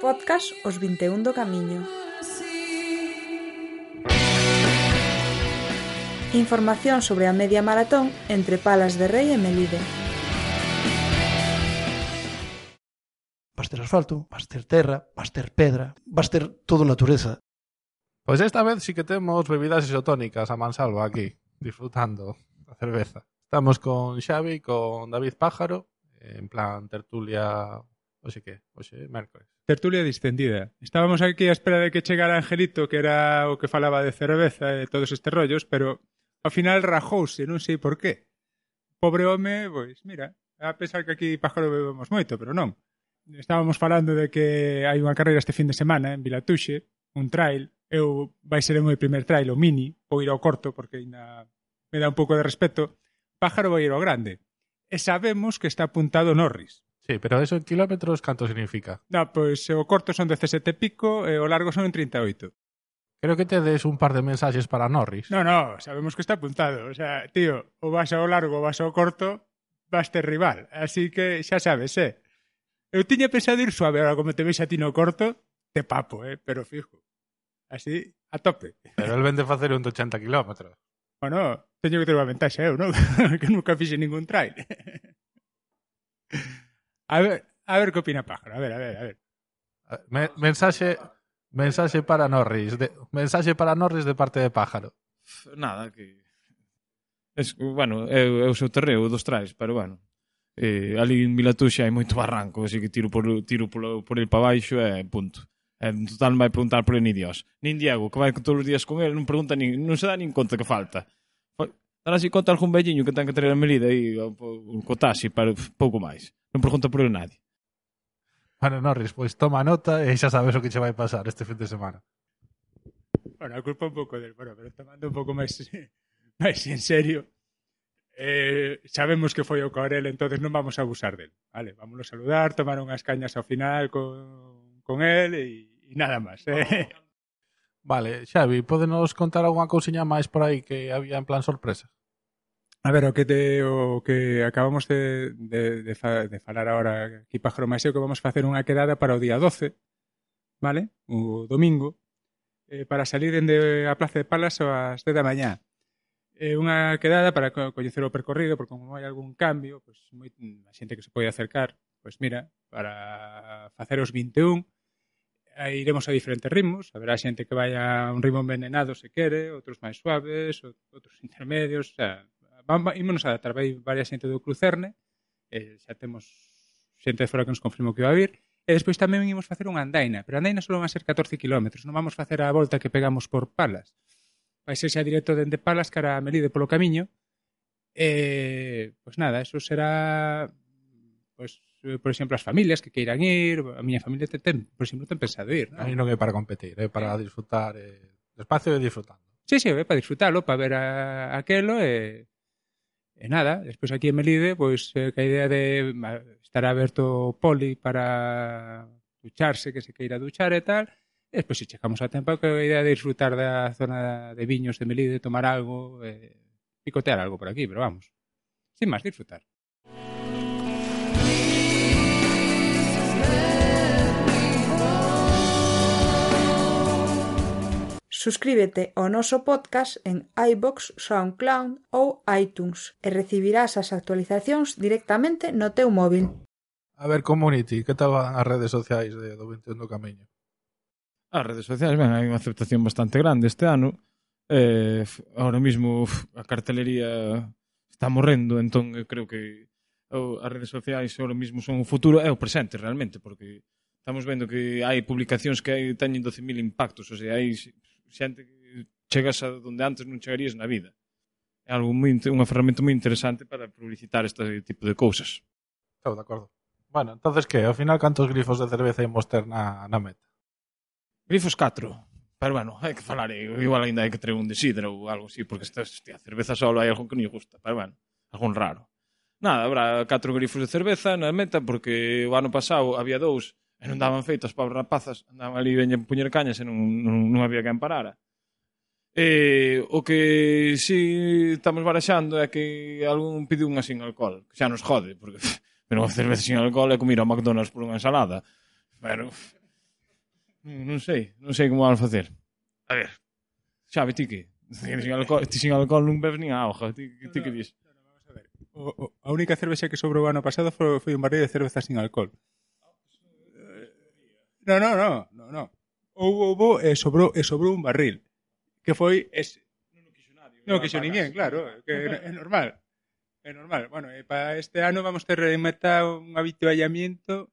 Podcast Os 21 do Camiño. Información sobre a media maratón entre Palas de Rei e Melide. Vas ter asfalto, vas ter terra, vas ter pedra, vas ter todo natureza. Pois esta vez sí que temos bebidas isotónicas a mansalva aquí, disfrutando a cerveza. Estamos con Xavi, con David Pájaro, en plan tertulia, oxe que, oxe, mércores. Tertulia distendida. Estábamos aquí a espera de que chegara Angelito, que era o que falaba de cerveza e todos estes rollos, pero ao final rajouse, non sei por qué. Pobre home, pois, mira, a pesar que aquí Pájaro bebemos moito, pero non. Estábamos falando de que hai unha carreira este fin de semana en Vilatuxe, un trail, eu vai ser o meu primer trail, o mini, vou ir ao corto porque ainda me dá un pouco de respeto, pájaro vai ir ao grande. E sabemos que está apuntado Norris. Sí, pero eso en kilómetros canto significa? Na, pois eh, o corto son 17 pico e o largo son en 38. Creo que te des un par de mensaxes para Norris. No, no, sabemos que está apuntado. O sea, tío, o vas ao largo ou vas ao corto, vas ter rival. Así que xa sabes, eh. Eu tiña pensado ir suave, ahora como te veis a ti no corto, te papo, eh, pero fijo. Así, a tope. Pero el vende facer un 80 km bueno, teño que ter unha ventaxa eu, non? que nunca fixe ningún trail. a ver, a ver que opina Pájaro, a ver, a ver, a ver. Me, mensaxe mensaxe para Norris, de, mensaxe para Norris de parte de Pájaro. Nada, que es, bueno, é, é o seu terreo dos trails, pero bueno. Eh, ali en Vilatuxa hai moito barranco, así que tiro por tiro por, por el para baixo e eh, punto. Eh, total non vai preguntar por ele ni Dios. Nin Diego, que vai todos os días con ele, non pregunta nin, non se dá nin conta que falta. Dará así conta algún velliño que ten que traer a Melida e o, o, o para pouco máis. Non pregunta por ele nadie. Bueno, Norris, pois toma nota e xa sabes o que che vai pasar este fin de semana. Bueno, a culpa un pouco del, bueno, pero tomando un pouco máis máis en serio. Eh, sabemos que foi o Corel, entonces non vamos a abusar del. Vale, vámonos a saludar, tomar unhas cañas ao final con, con él e nada máis. Eh? Vale, Xavi, podenos contar algunha cousiña máis por aí que había en plan sorpresa? A ver, o que te, o que acabamos de, de, de, fa, de falar agora aquí Pájaro Máis que vamos facer unha quedada para o día 12, vale? O domingo, eh, para salir dende a Plaza de Palas ás 10 da mañá. Eh, unha quedada para co coñecer o percorrido, porque como hai algún cambio, pois pues, moi, a xente que se pode acercar, pois pues mira, para facer os 21 iremos a diferentes ritmos, haberá xente que vaya a un ritmo envenenado se quere, outros máis suaves, outros intermedios, o sea, vamos, ímonos a adaptar, vai varias xente do Crucerne, eh, xa temos xente de fora que nos confirmou que vai a vir, e despois tamén ímos facer unha andaina, pero a andaina só van a ser 14 km, non vamos facer a volta que pegamos por Palas, vai ser xa directo dende Palas cara a Melide polo camiño, e, eh, pois nada, eso será, pois, Eh, por exemplo, as familias que queiran ir, a miña familia te ten, por exemplo, ten pensado ir. Non? A non é para competir, é para disfrutar, eh, o espacio é disfrutando. Sí, sí, é para disfrutalo, para ver a, aquelo e... E nada, despois aquí en Melide, pois eh, que a idea de estar aberto o poli para ducharse, que se queira duchar e tal, e despois se chegamos a tempo que a idea de disfrutar da zona de viños de Melide, tomar algo, e, picotear algo por aquí, pero vamos, sin máis, disfrutar. Suscríbete ao noso podcast en iVoox, Soundcloud ou iTunes e recibirás as actualizacións directamente no teu móbil. A ver, community, que tal van as redes sociais de, do 21 do Camiño? As redes sociais, ben, hai unha aceptación bastante grande este ano. Eh, ahora mismo uf, a cartelería está morrendo, entón eu creo que as redes sociais ahora mismo son o futuro, é o presente realmente, porque estamos vendo que hai publicacións que hai, teñen 12.000 impactos, o sea, hai xente que chegas a donde antes non chegarías na vida. É algo moi unha ferramenta moi interesante para publicitar este tipo de cousas. Estou de acordo. Bueno, entonces que, ao final cantos grifos de cerveza imos ter na, na meta? Grifos 4. Pero bueno, hai que falar, eh, igual ainda hai que traer un de sidra ou algo así, porque esta hostia, cerveza solo hai algo que non gusta, pero bueno, algún raro. Nada, habrá 4 grifos de cerveza na meta, porque o ano pasado había dous E non daban feito as pobres rapazas, andaban ali veñen puñer cañas e non, non, non había quen parara. E o que si estamos baraxando é que algún pide unha sin alcohol, que xa nos jode, porque pero unha cerveza sin alcohol é comer ao McDonald's por unha ensalada. Pero non sei, non sei como van facer. A ver. Xavi, ti que? Sin alcohol, ti sin alcohol non bebes nin a hoja, ti, ti que dis? O, o, a única cervexa que sobrou ano pasado foi, foi un barril de cerveza sin alcohol. No, no, no, no, no. Houbo, houbo e eh, sobrou, e eh, sobrou un barril. Que foi ese. Non o quixo nadie. Non quixo ninguén, claro. Que é normal. É normal. Bueno, e para este ano vamos ter en meta un habituallamiento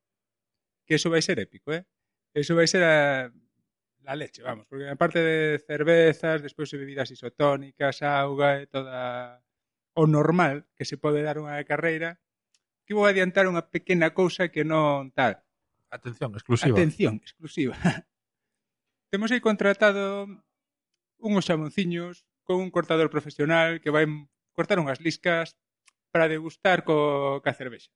que eso vai ser épico, eh? Eso vai ser a, a leche, vamos, porque aparte de cervezas, despois bebidas isotónicas, auga e toda o normal que se pode dar unha carreira, que vou adiantar unha pequena cousa que non tal. Atención exclusiva. Atención exclusiva. Temos aí contratado unhos xamonciños con un cortador profesional que vai cortar unhas liscas para degustar co ca cervexa.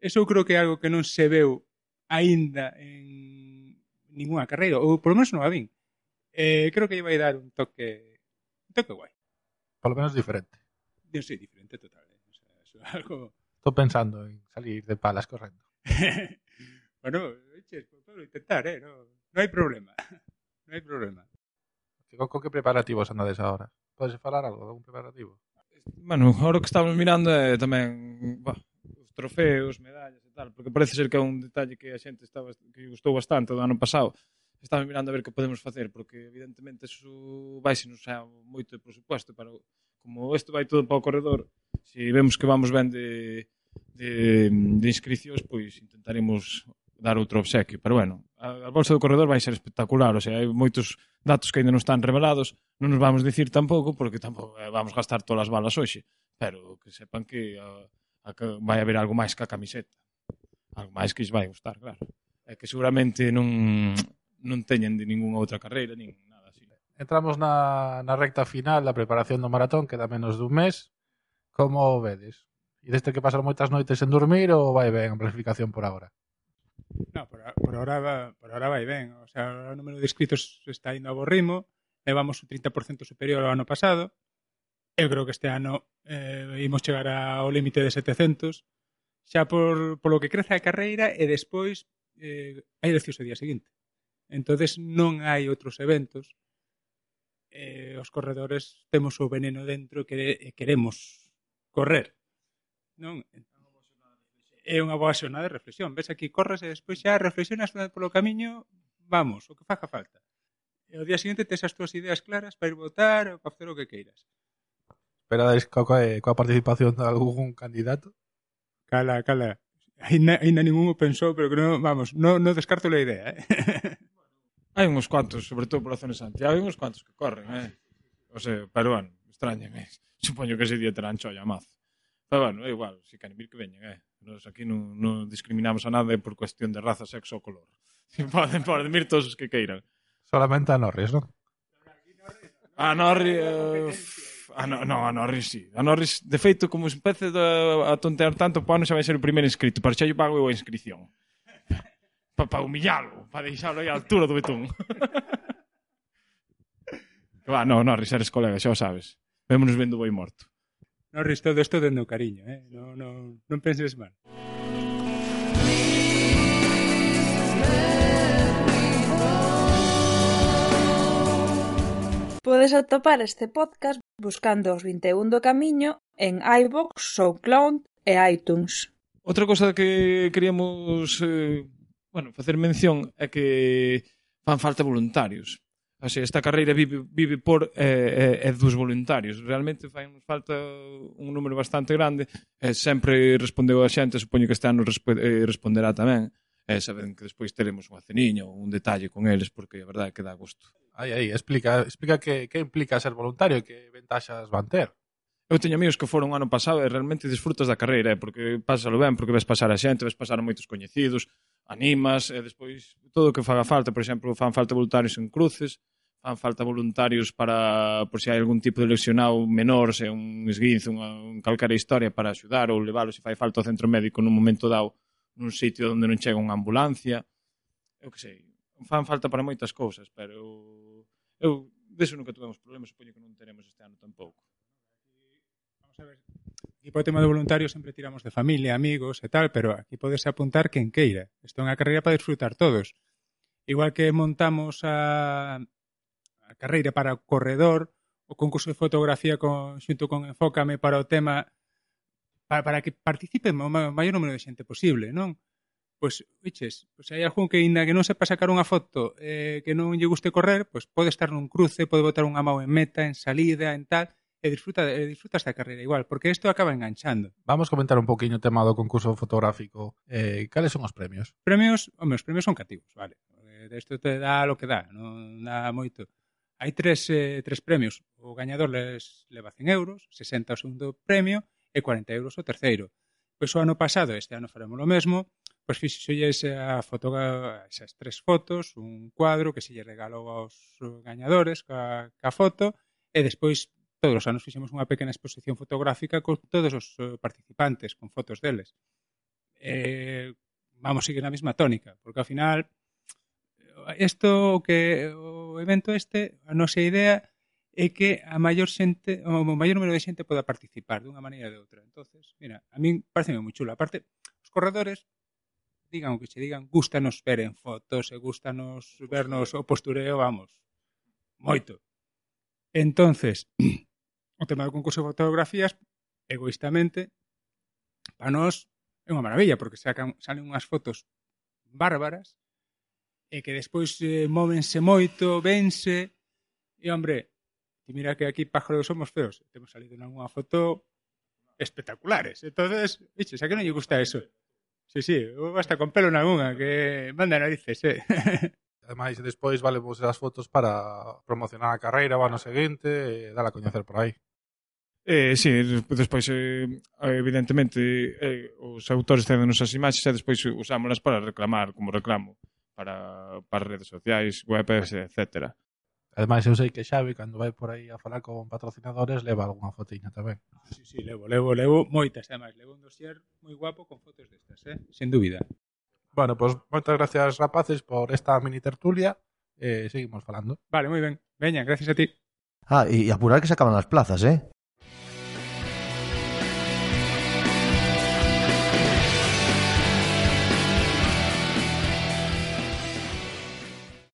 Eso creo que é algo que non se veu aínda en ninguna carreira, ou polo menos non a vin. Eh, creo que lle vai dar un toque un toque guai. Polo menos diferente. Non sei, diferente total. Eh? O sea, é algo... Estou pensando en salir de palas correndo. Bueno, eches, pues, intentar, ¿eh? No, no, hay problema. No hay problema. ¿Con, con qué preparativos andades agora? Podes falar algo de algún preparativo? Bueno, ahora o que estamos mirando é eh, tamén bah, os trofeos, medallas e tal, porque parece ser que é un detalle que a xente estaba, que gustou bastante do ano pasado. Estamos mirando a ver que podemos facer, porque evidentemente eso vai se nos xa moito de presupuesto, para, como isto vai todo para o corredor, se vemos que vamos ben de, de, de inscricións, pois intentaremos dar outro obsequio, pero bueno, a, a bolsa do corredor vai ser espectacular, o sea, hai moitos datos que aínda non están revelados, non nos vamos dicir tampouco porque tampouco eh, vamos gastar todas as balas hoxe, pero que sepan que a, a, vai haber algo máis que a camiseta. Algo máis que lles vai gustar, claro. É que seguramente non non teñen de ningunha outra carreira, nin nada así. Entramos na, na recta final da preparación do maratón, queda menos dun mes. Como vedes? E deste que pasaron moitas noites en dormir ou vai ben a planificación por agora? No, por, por, ahora, va, por ahora vai ben. O sea, o número de inscritos está indo a bo ritmo. Eh, Levamos un 30% superior ao ano pasado. Eu creo que este ano eh, imos chegar ao límite de 700 xa por, polo que crece a carreira e despois eh, hai eleccións o día seguinte. entonces non hai outros eventos. Eh, os corredores temos o veneno dentro que queremos correr. Non? é unha boa xornada de reflexión. Ves aquí, corres e despois xa reflexionas polo camiño, vamos, o que faja falta. E o día seguinte tes as túas ideas claras para ir votar ou para facer o que queiras. Esperades coa, coa, eh, coa participación de algún candidato? Cala, cala. Ainda, ainda o pensou, pero que non, vamos, non no descarto a idea. Eh? Hai uns cuantos, sobre todo pola zona de Santiago, hai uns cuantos que corren, eh? O sea, peruano, extrañame. Eh. Supoño que ese día terán chollo a mazo. Pero bueno, é igual, se queren vir que veñen, eh. Nos aquí non, non discriminamos a nada por cuestión de raza, sexo ou color. Si poden, poden vir todos os que queiran. Solamente a Norris, non? A Norris... Eh, a no, no, a Norris sí. A Norris, de feito, como se empece a tontear tanto, po ano xa vai ser o primeiro inscrito. Para xa yo pago eu a inscripción. Para pa humillalo, para deixalo aí a altura do betún. Va, no, Norris, eres colega, xa o sabes. Vémonos vendo boi morto. Norris, todo isto dende o cariño, eh? non, non, non penses mal. Podes atopar este podcast buscando os 21 do camiño en iVoox, SoundCloud e iTunes. Outra cosa que queríamos eh, bueno, facer mención é que fan falta voluntarios Así, esta carreira vive, vive por eh, eh, eh, dos voluntarios. Realmente fai falta un número bastante grande. Eh, sempre respondeu a xente, supoño que este ano resp eh, responderá tamén. Eh, saben que despois teremos unha ceniña ou un detalle con eles, porque a verdade é que dá gusto. Aí, aí, explica, explica que, que implica ser voluntario e que ventaxas van ter. Eu teño amigos que foron ano pasado e realmente disfrutas da carreira, eh, porque pásalo ben, porque ves pasar a xente, ves pasar a moitos coñecidos, animas, e despois todo o que faga falta, por exemplo, fan falta voluntarios en cruces, fan falta voluntarios para, por se hai algún tipo de lesionado menor, se un esguince, unha, un calcara historia para axudar ou leválo se fai falta ao centro médico nun momento dado nun sitio onde non chega unha ambulancia, eu que sei, fan falta para moitas cousas, pero eu deso nunca tuvemos problemas, supoño que non teremos este ano tampouco. A aquí para o tema de voluntarios sempre tiramos de familia, amigos e tal, pero aquí podes apuntar quen queira. Isto é unha carreira para disfrutar todos. Igual que montamos a, a carreira para o corredor, o concurso de fotografía con, xunto con Enfócame para o tema para, para que participe o maior número de xente posible, non? Pois, viches, pois hai algún que ainda que non sepa sacar unha foto eh, que non lle guste correr, pois pode estar nun cruce, pode botar unha mão en meta, en salida, en tal, e disfruta, e disfruta esta carreira igual, porque isto acaba enganchando. Vamos comentar un poquinho o tema do concurso fotográfico. Eh, cales son os premios? Premios, home, os premios son cativos, vale. Eh, isto te dá lo que dá, non dá moito. Hai tres, eh, tres premios. O gañador les leva 100 euros, 60 o segundo premio e 40 euros o terceiro. Pois o ano pasado, este ano faremos o mesmo, pois fixolles a foto, esas tres fotos, un cuadro que se lle regalou aos gañadores ca, ca foto, e despois todos os anos fixemos unha pequena exposición fotográfica con todos os eh, participantes, con fotos deles. Eh, vamos seguir na mesma tónica, porque ao final isto que o evento este, a nosa idea é que a maior xente, o maior número de xente poda participar dunha maneira ou de outra. Entonces, mira, a min parece moi chulo. Aparte, os corredores digan o que se digan, gustanos ver en fotos e gustanos vernos o postureo, vamos, moito. Entonces, o tema do concurso de fotografías, egoístamente, para nós é unha maravilla, porque sacan, salen unhas fotos bárbaras, e que despois eh, móvense moito, vense, e hombre, ti mira que aquí pájaros somos feos, temos salido en unha foto espectaculares. Entonces, bicho, xa que non lle gusta eso. Sí, sí, basta con pelo nalgúna, que manda narices, eh. Ademais, despois valemos as fotos para promocionar a carreira o ano seguinte e dar a coñecer por aí. Eh, sí, despois eh, evidentemente eh, os autores ceden as imaxes e despois usámolas para reclamar como reclamo para, para redes sociais, webs, etc. Ademais, eu sei que Xavi, cando vai por aí a falar con patrocinadores, leva algunha fotiña tamén. Sí, sí, levo, levo, levo moitas, ademais. Levo un dossier moi guapo con fotos destas, eh? Sen dúbida. Bueno, pois pues, moitas gracias, rapaces, por esta mini tertulia. Eh, seguimos falando. Vale, moi ben. Veña, gracias a ti. Ah, e apurar que se acaban as plazas, eh?